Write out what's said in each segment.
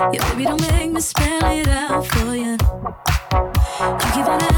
Yeah, baby, don't make me spell it out for you. Give it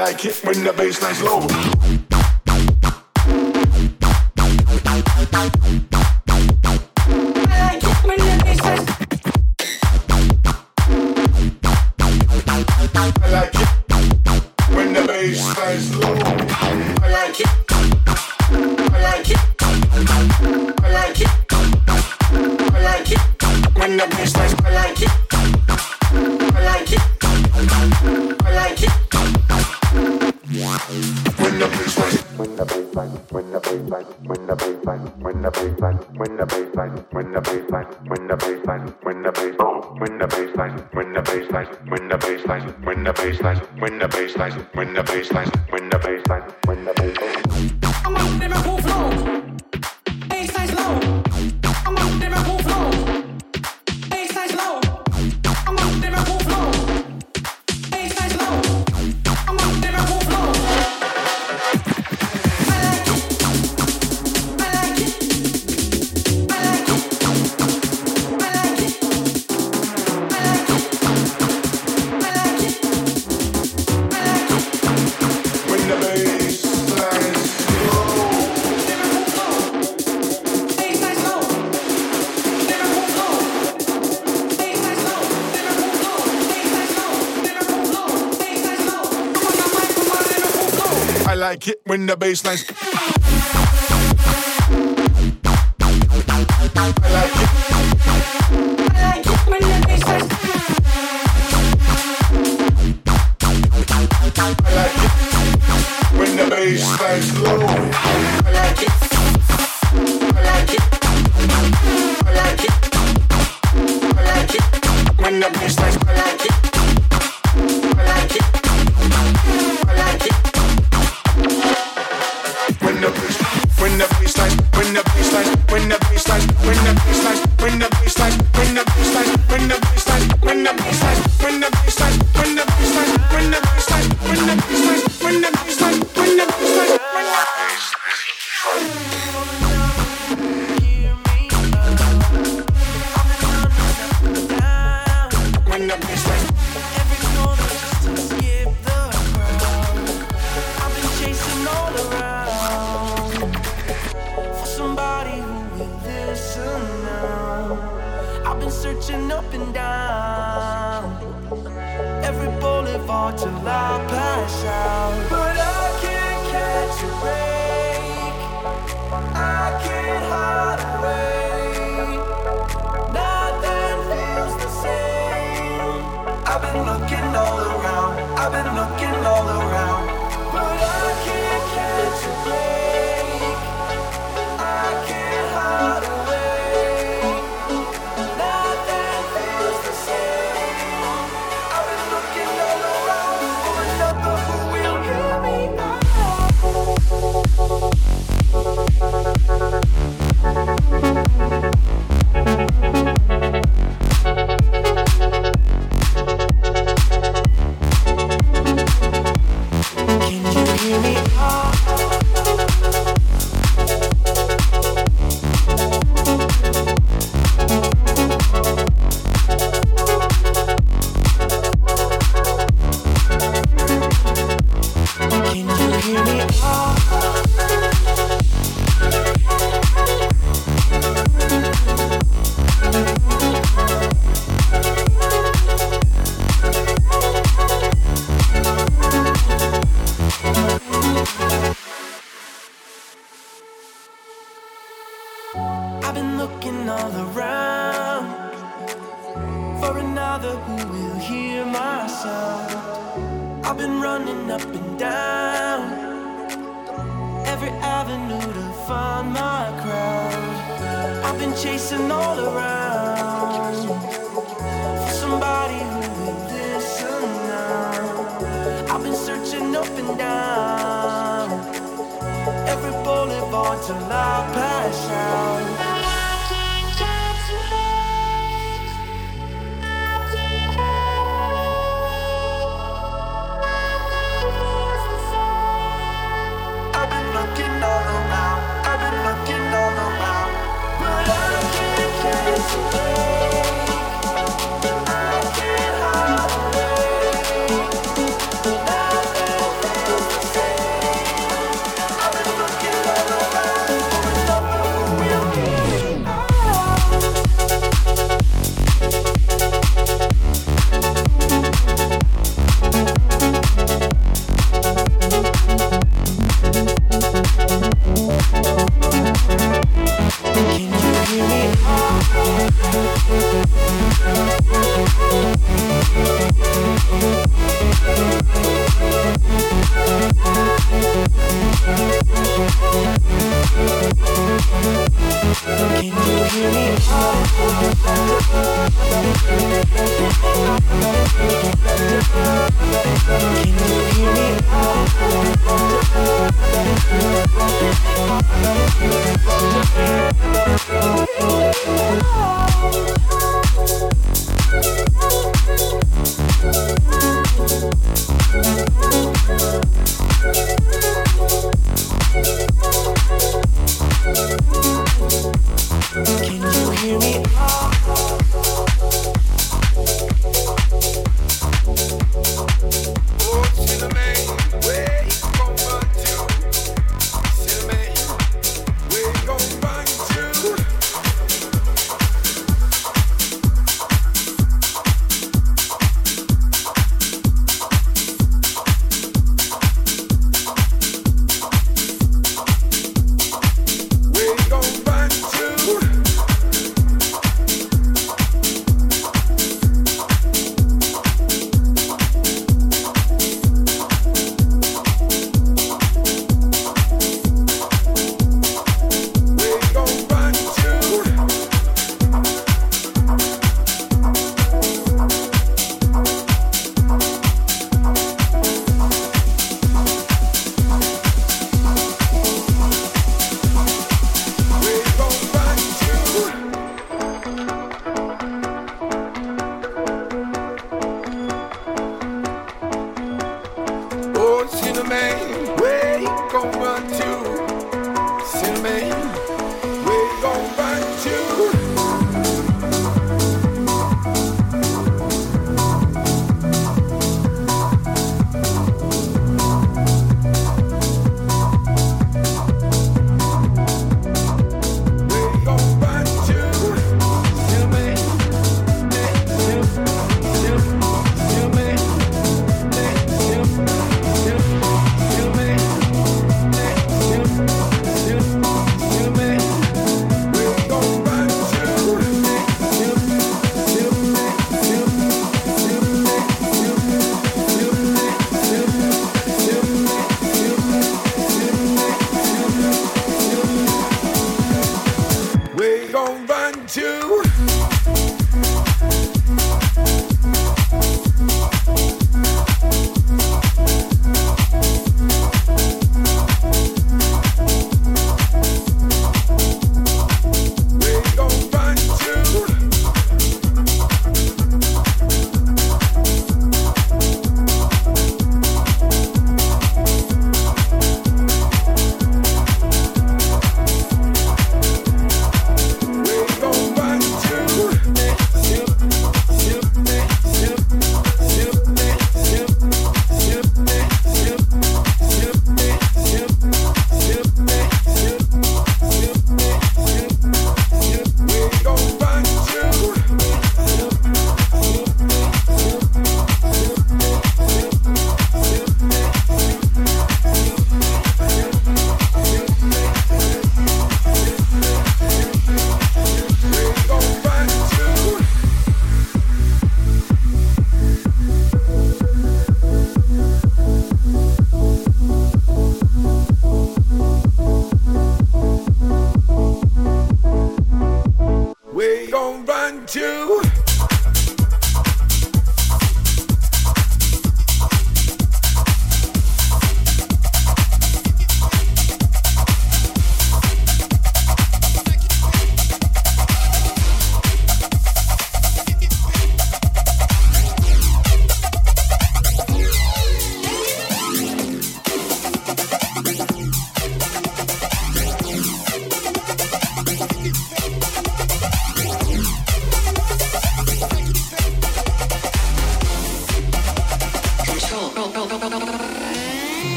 like it when the bass line's low. Baseline. baseline.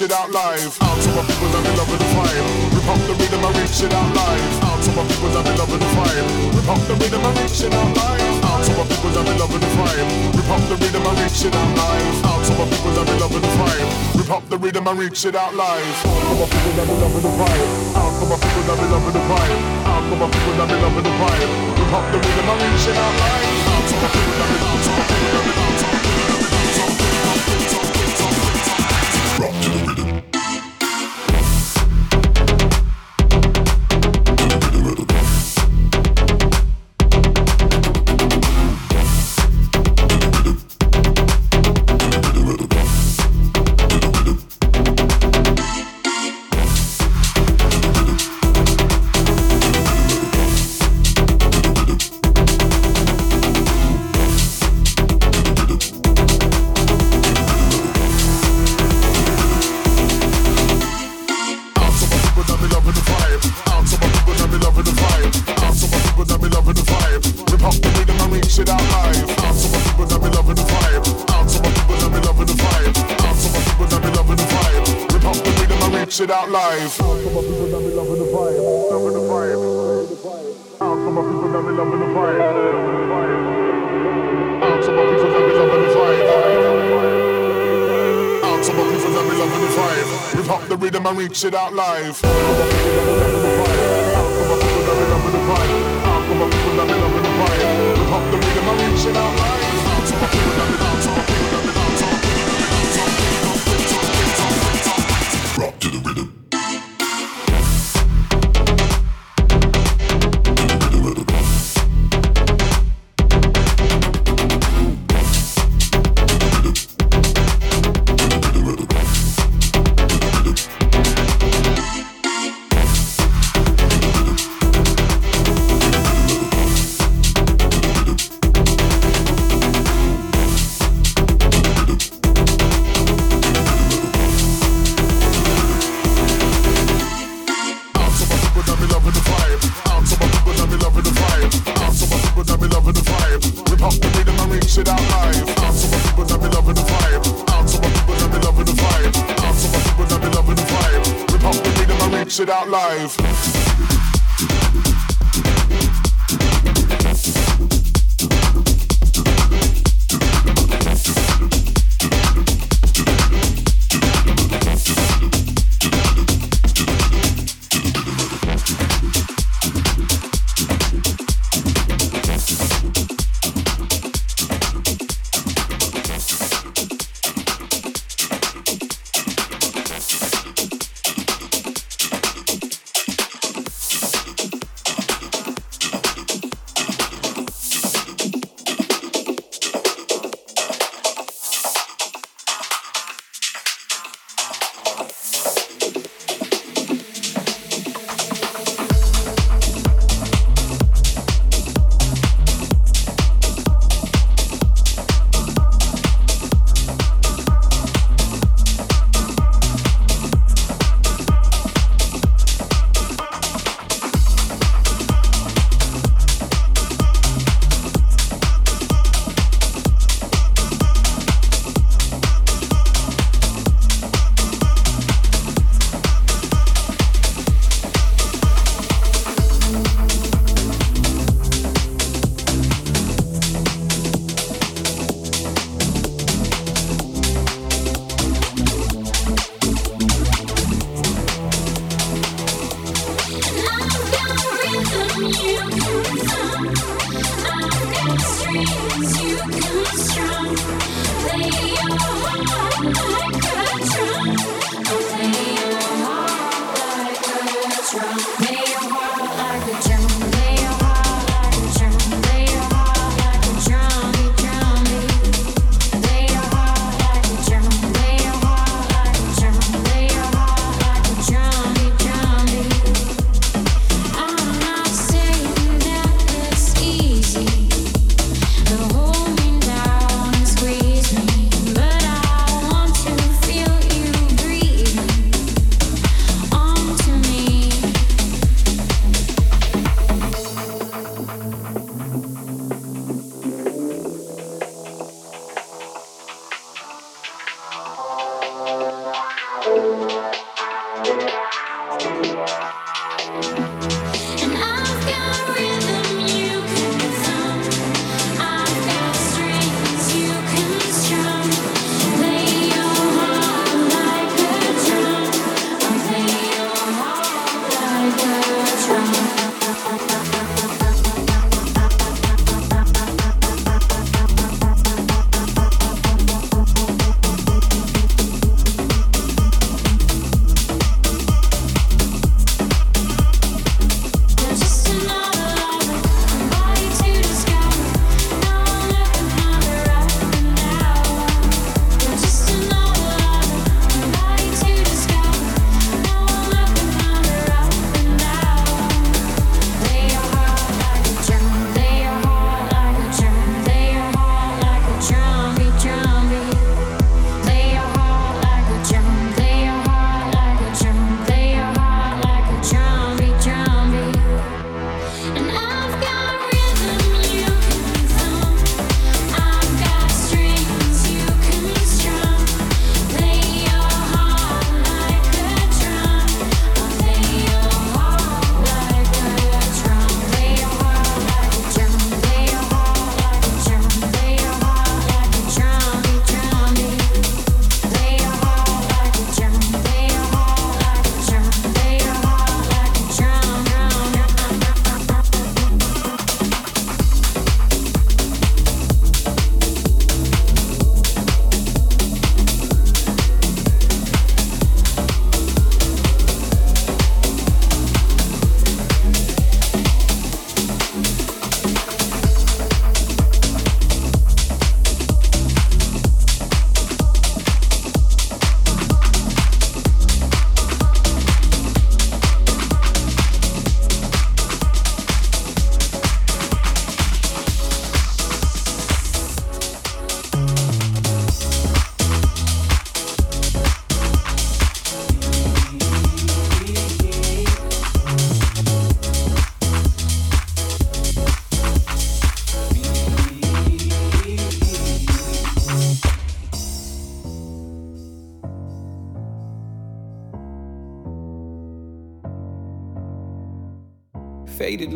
reach out live. Out to my people that be loving the vibe. Rip up the rhythm and reach it out live. Out to my people that be loving the vibe. Rip up the rhythm and reach it out live. Out to my people that be loving the vibe. Rip up the rhythm and reach it out live. Out to my people that be loving the vibe. Rip up the rhythm and reach it out live. Out to my people that be loving the vibe. Out to my people that be loving the vibe. Out to my people that be loving the vibe. Rip up the rhythm and reach it out live. Out to my people that be loving the vibe. Shit out live.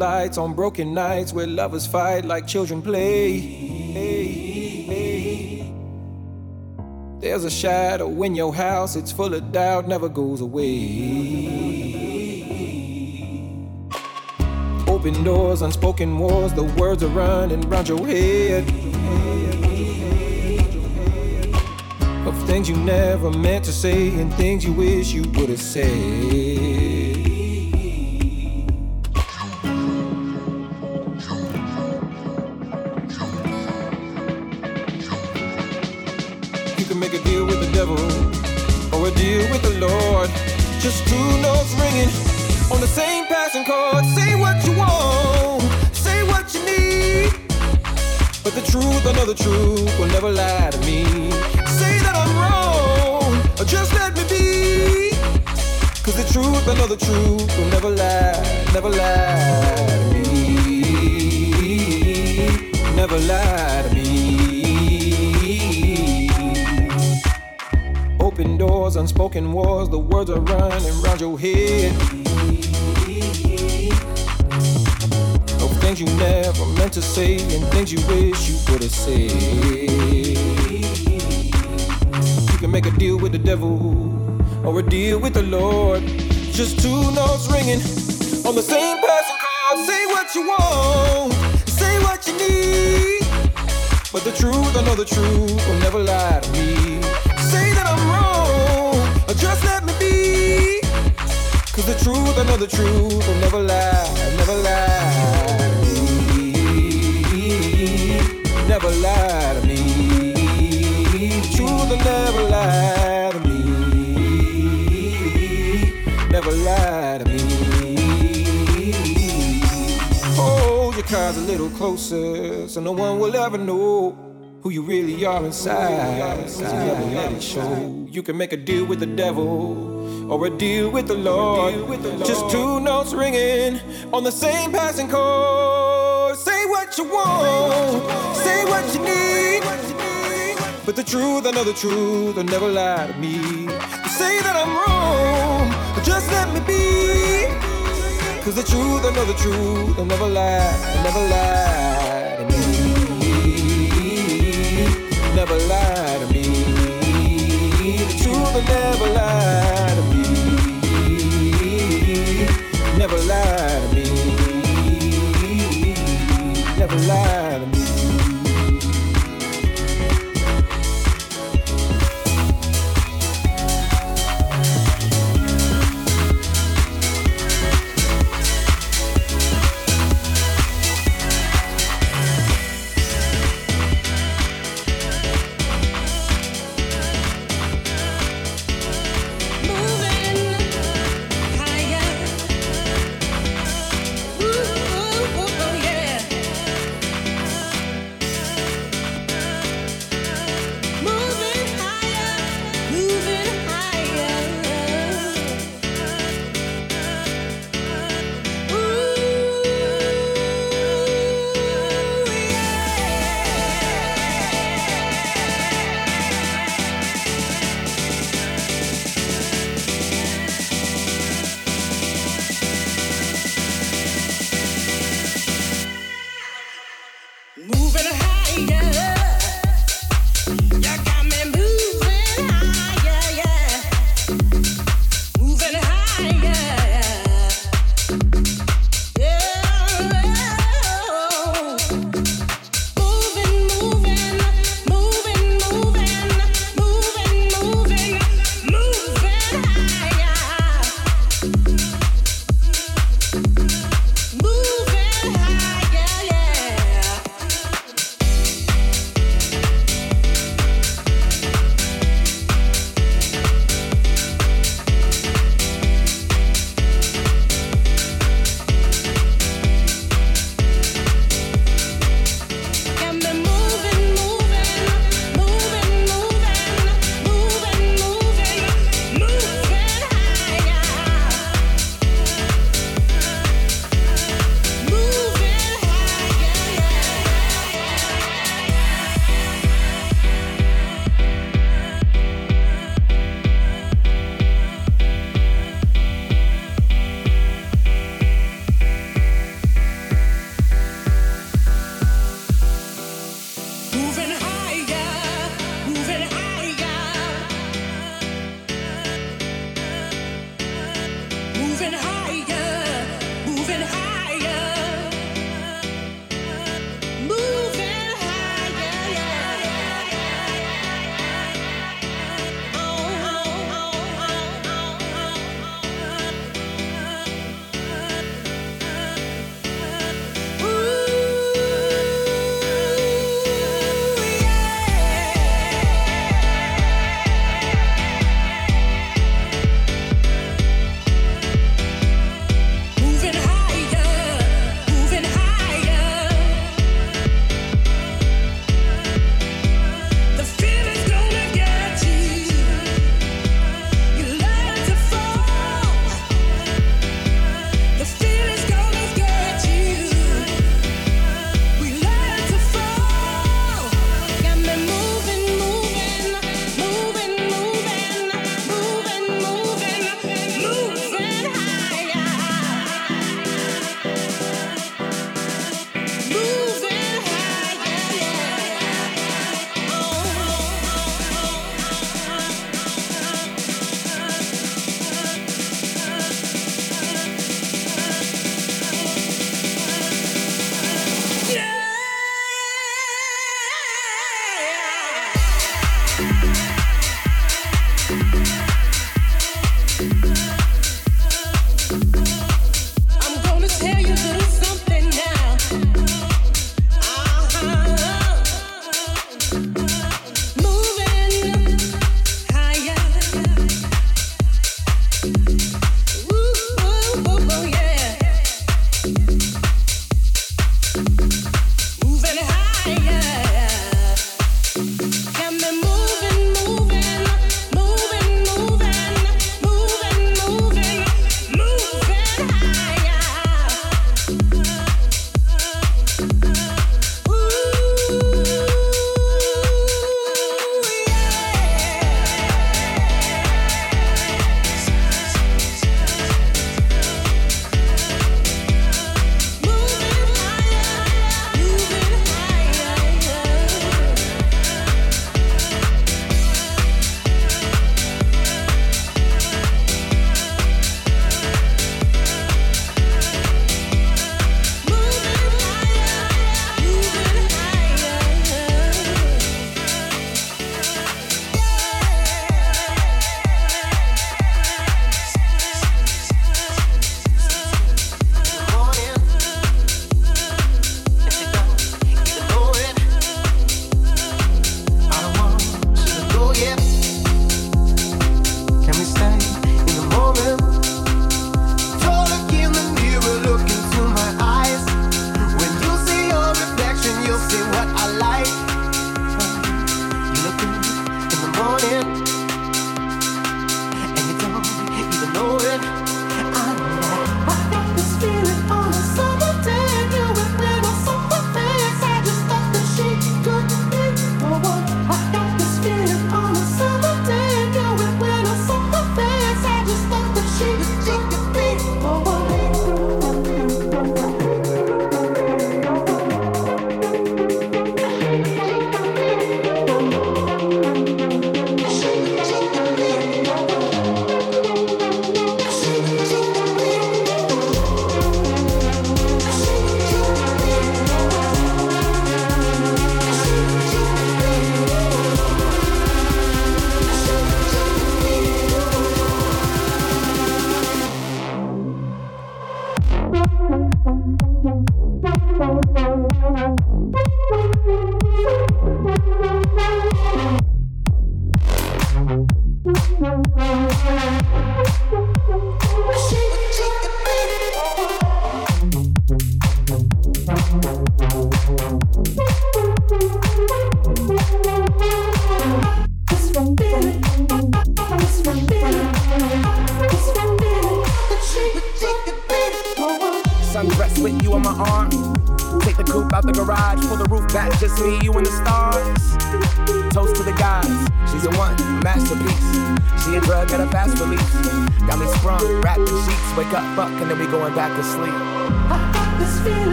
Lights on broken nights where lovers fight like children play. There's a shadow in your house, it's full of doubt, never goes away. Open doors, unspoken wars, the words are running round your head. Of things you never meant to say and things you wish you would have said. Inside. Cause you never let it show. You can make a deal with the devil or a deal with the Lord. Just two notes ringing on the same passing chord. Say what you want, say what you need. But the truth, I know the truth, will never lie to me. You say that I'm wrong, but just let me be. Cause the truth, I know the truth, will never lie, never lie never lie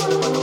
This feeling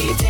keep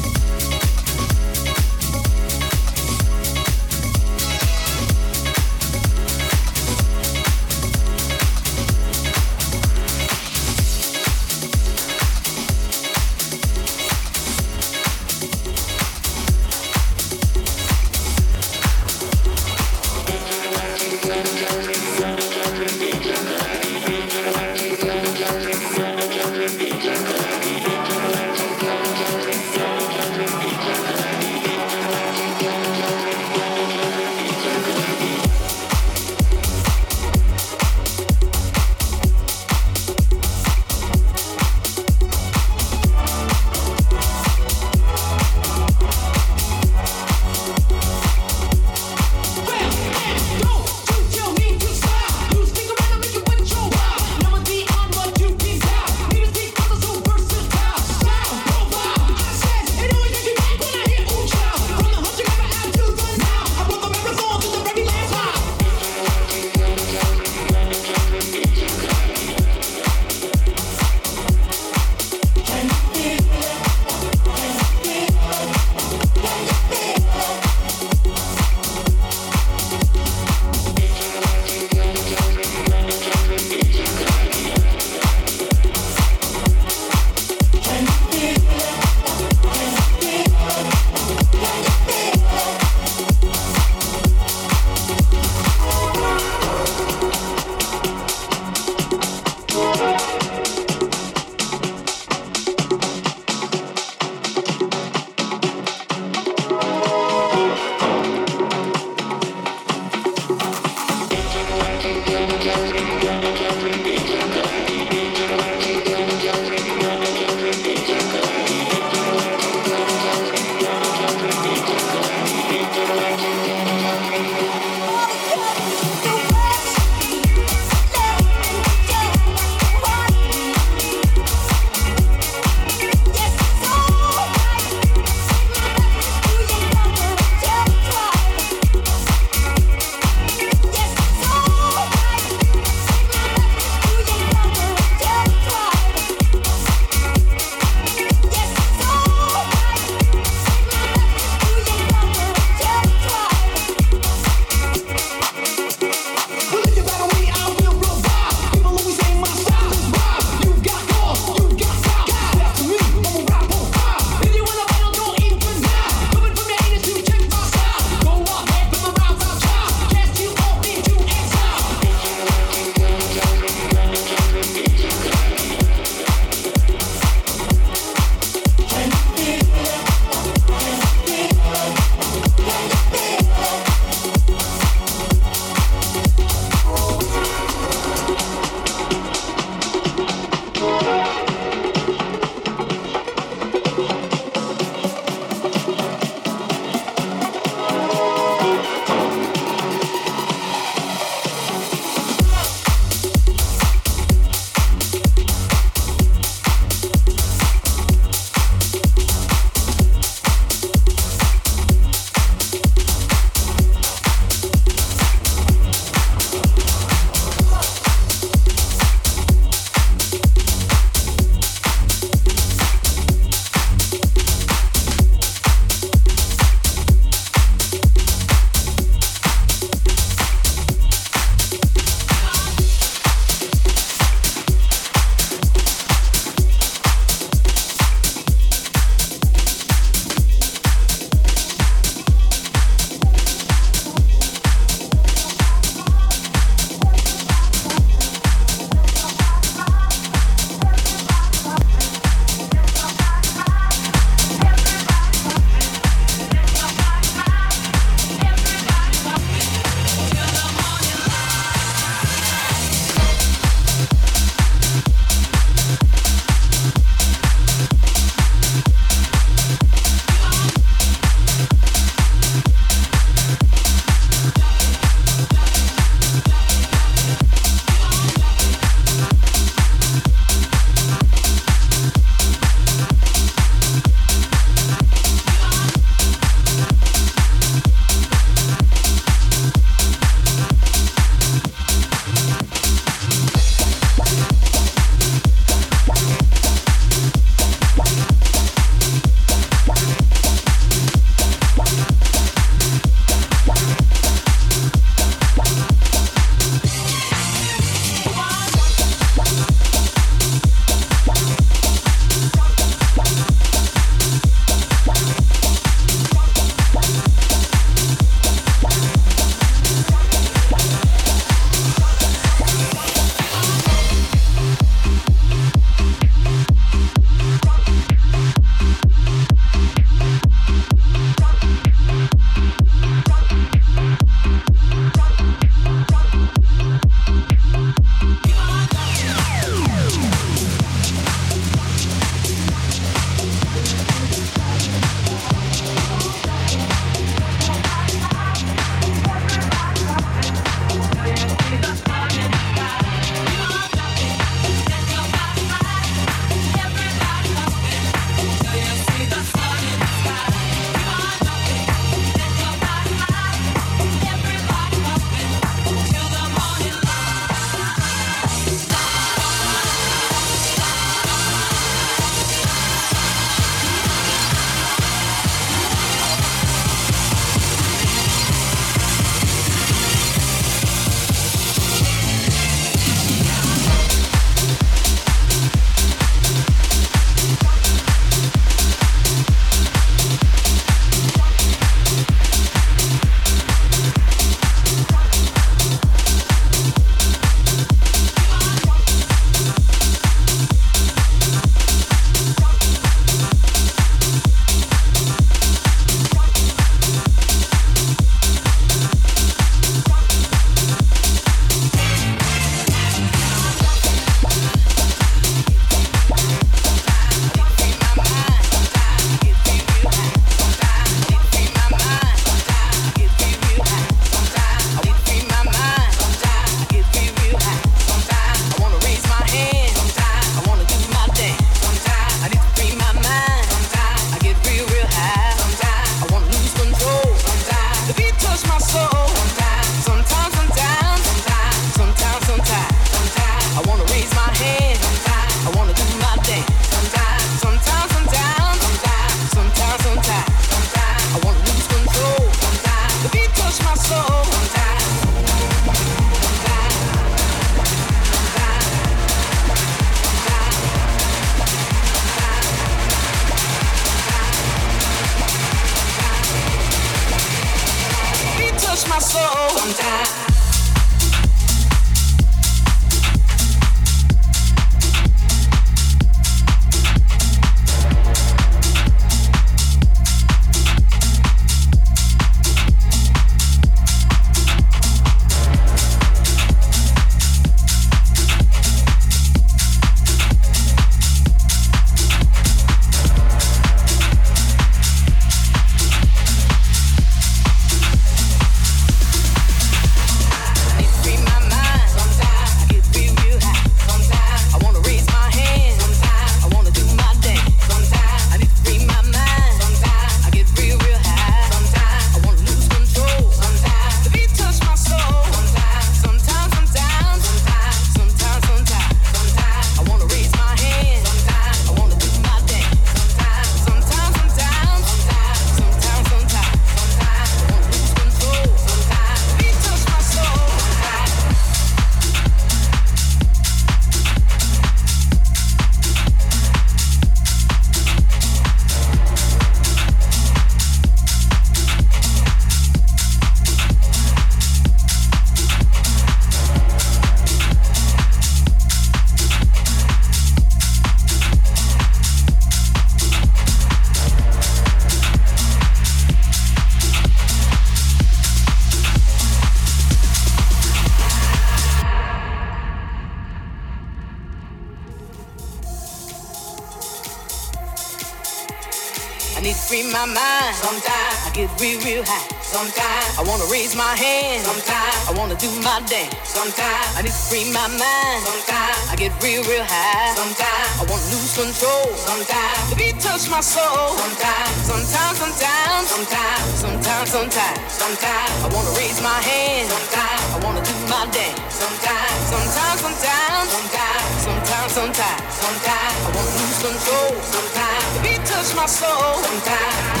my mind. Sometimes I get real, real high. Sometimes I won't lose control. Sometimes the beat touch my soul. Sometimes, sometimes, sometimes, sometimes, sometimes, sometimes, sometimes I wanna raise my hand. Sometimes I wanna do my dance. Sometimes, sometimes, sometimes, sometimes, sometimes, sometimes, sometimes I wanna lose control. Sometimes the beat touch my soul. Sometimes.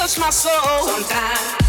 touch my soul. Sometimes.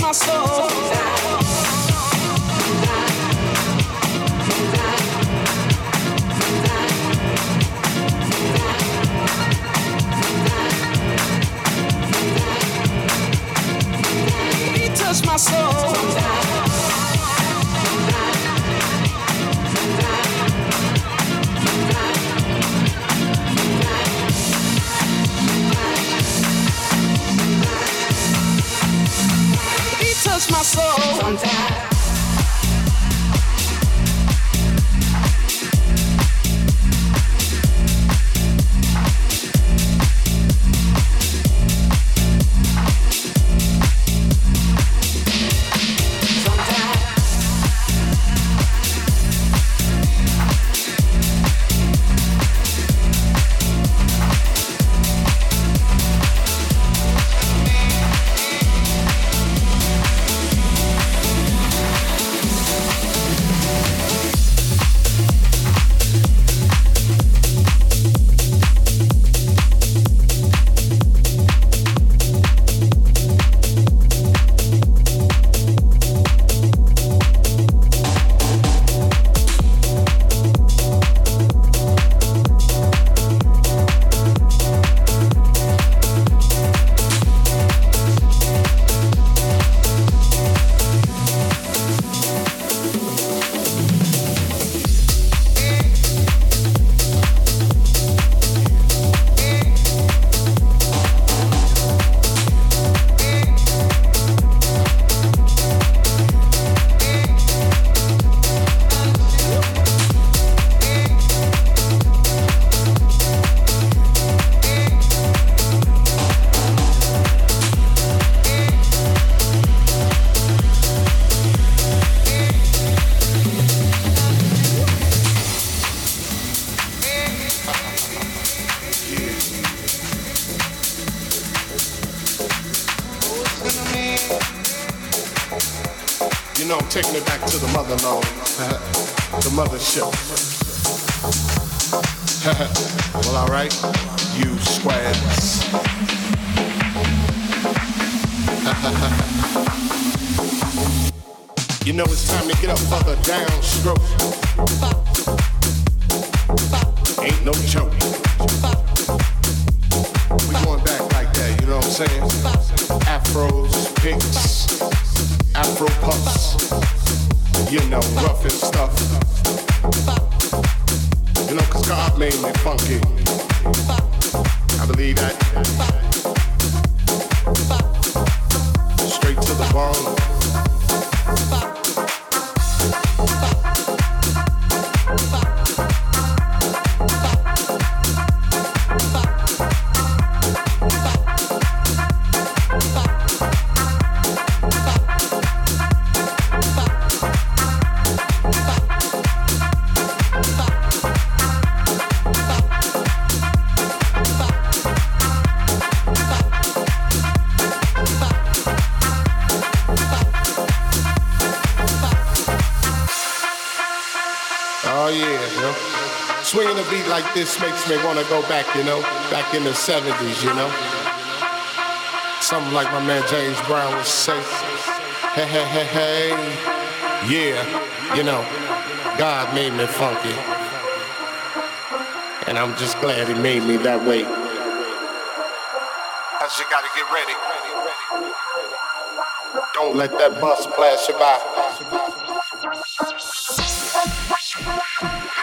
Sometimes like this makes me want to go back, you know, back in the 70s, you know. Something like my man James Brown would say. Hey, hey, hey, hey. Yeah, you know, God made me funky. And I'm just glad he made me that way. Cause you gotta get ready. Don't let that bus blast you by.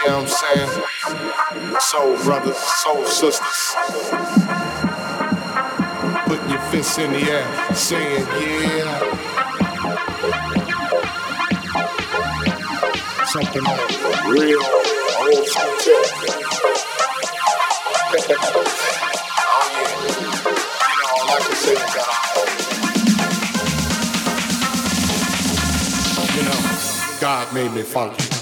You know what I'm saying? Soul brothers, soul sisters. Putting your fists in the air, saying, yeah. Something like real old school God made me funky.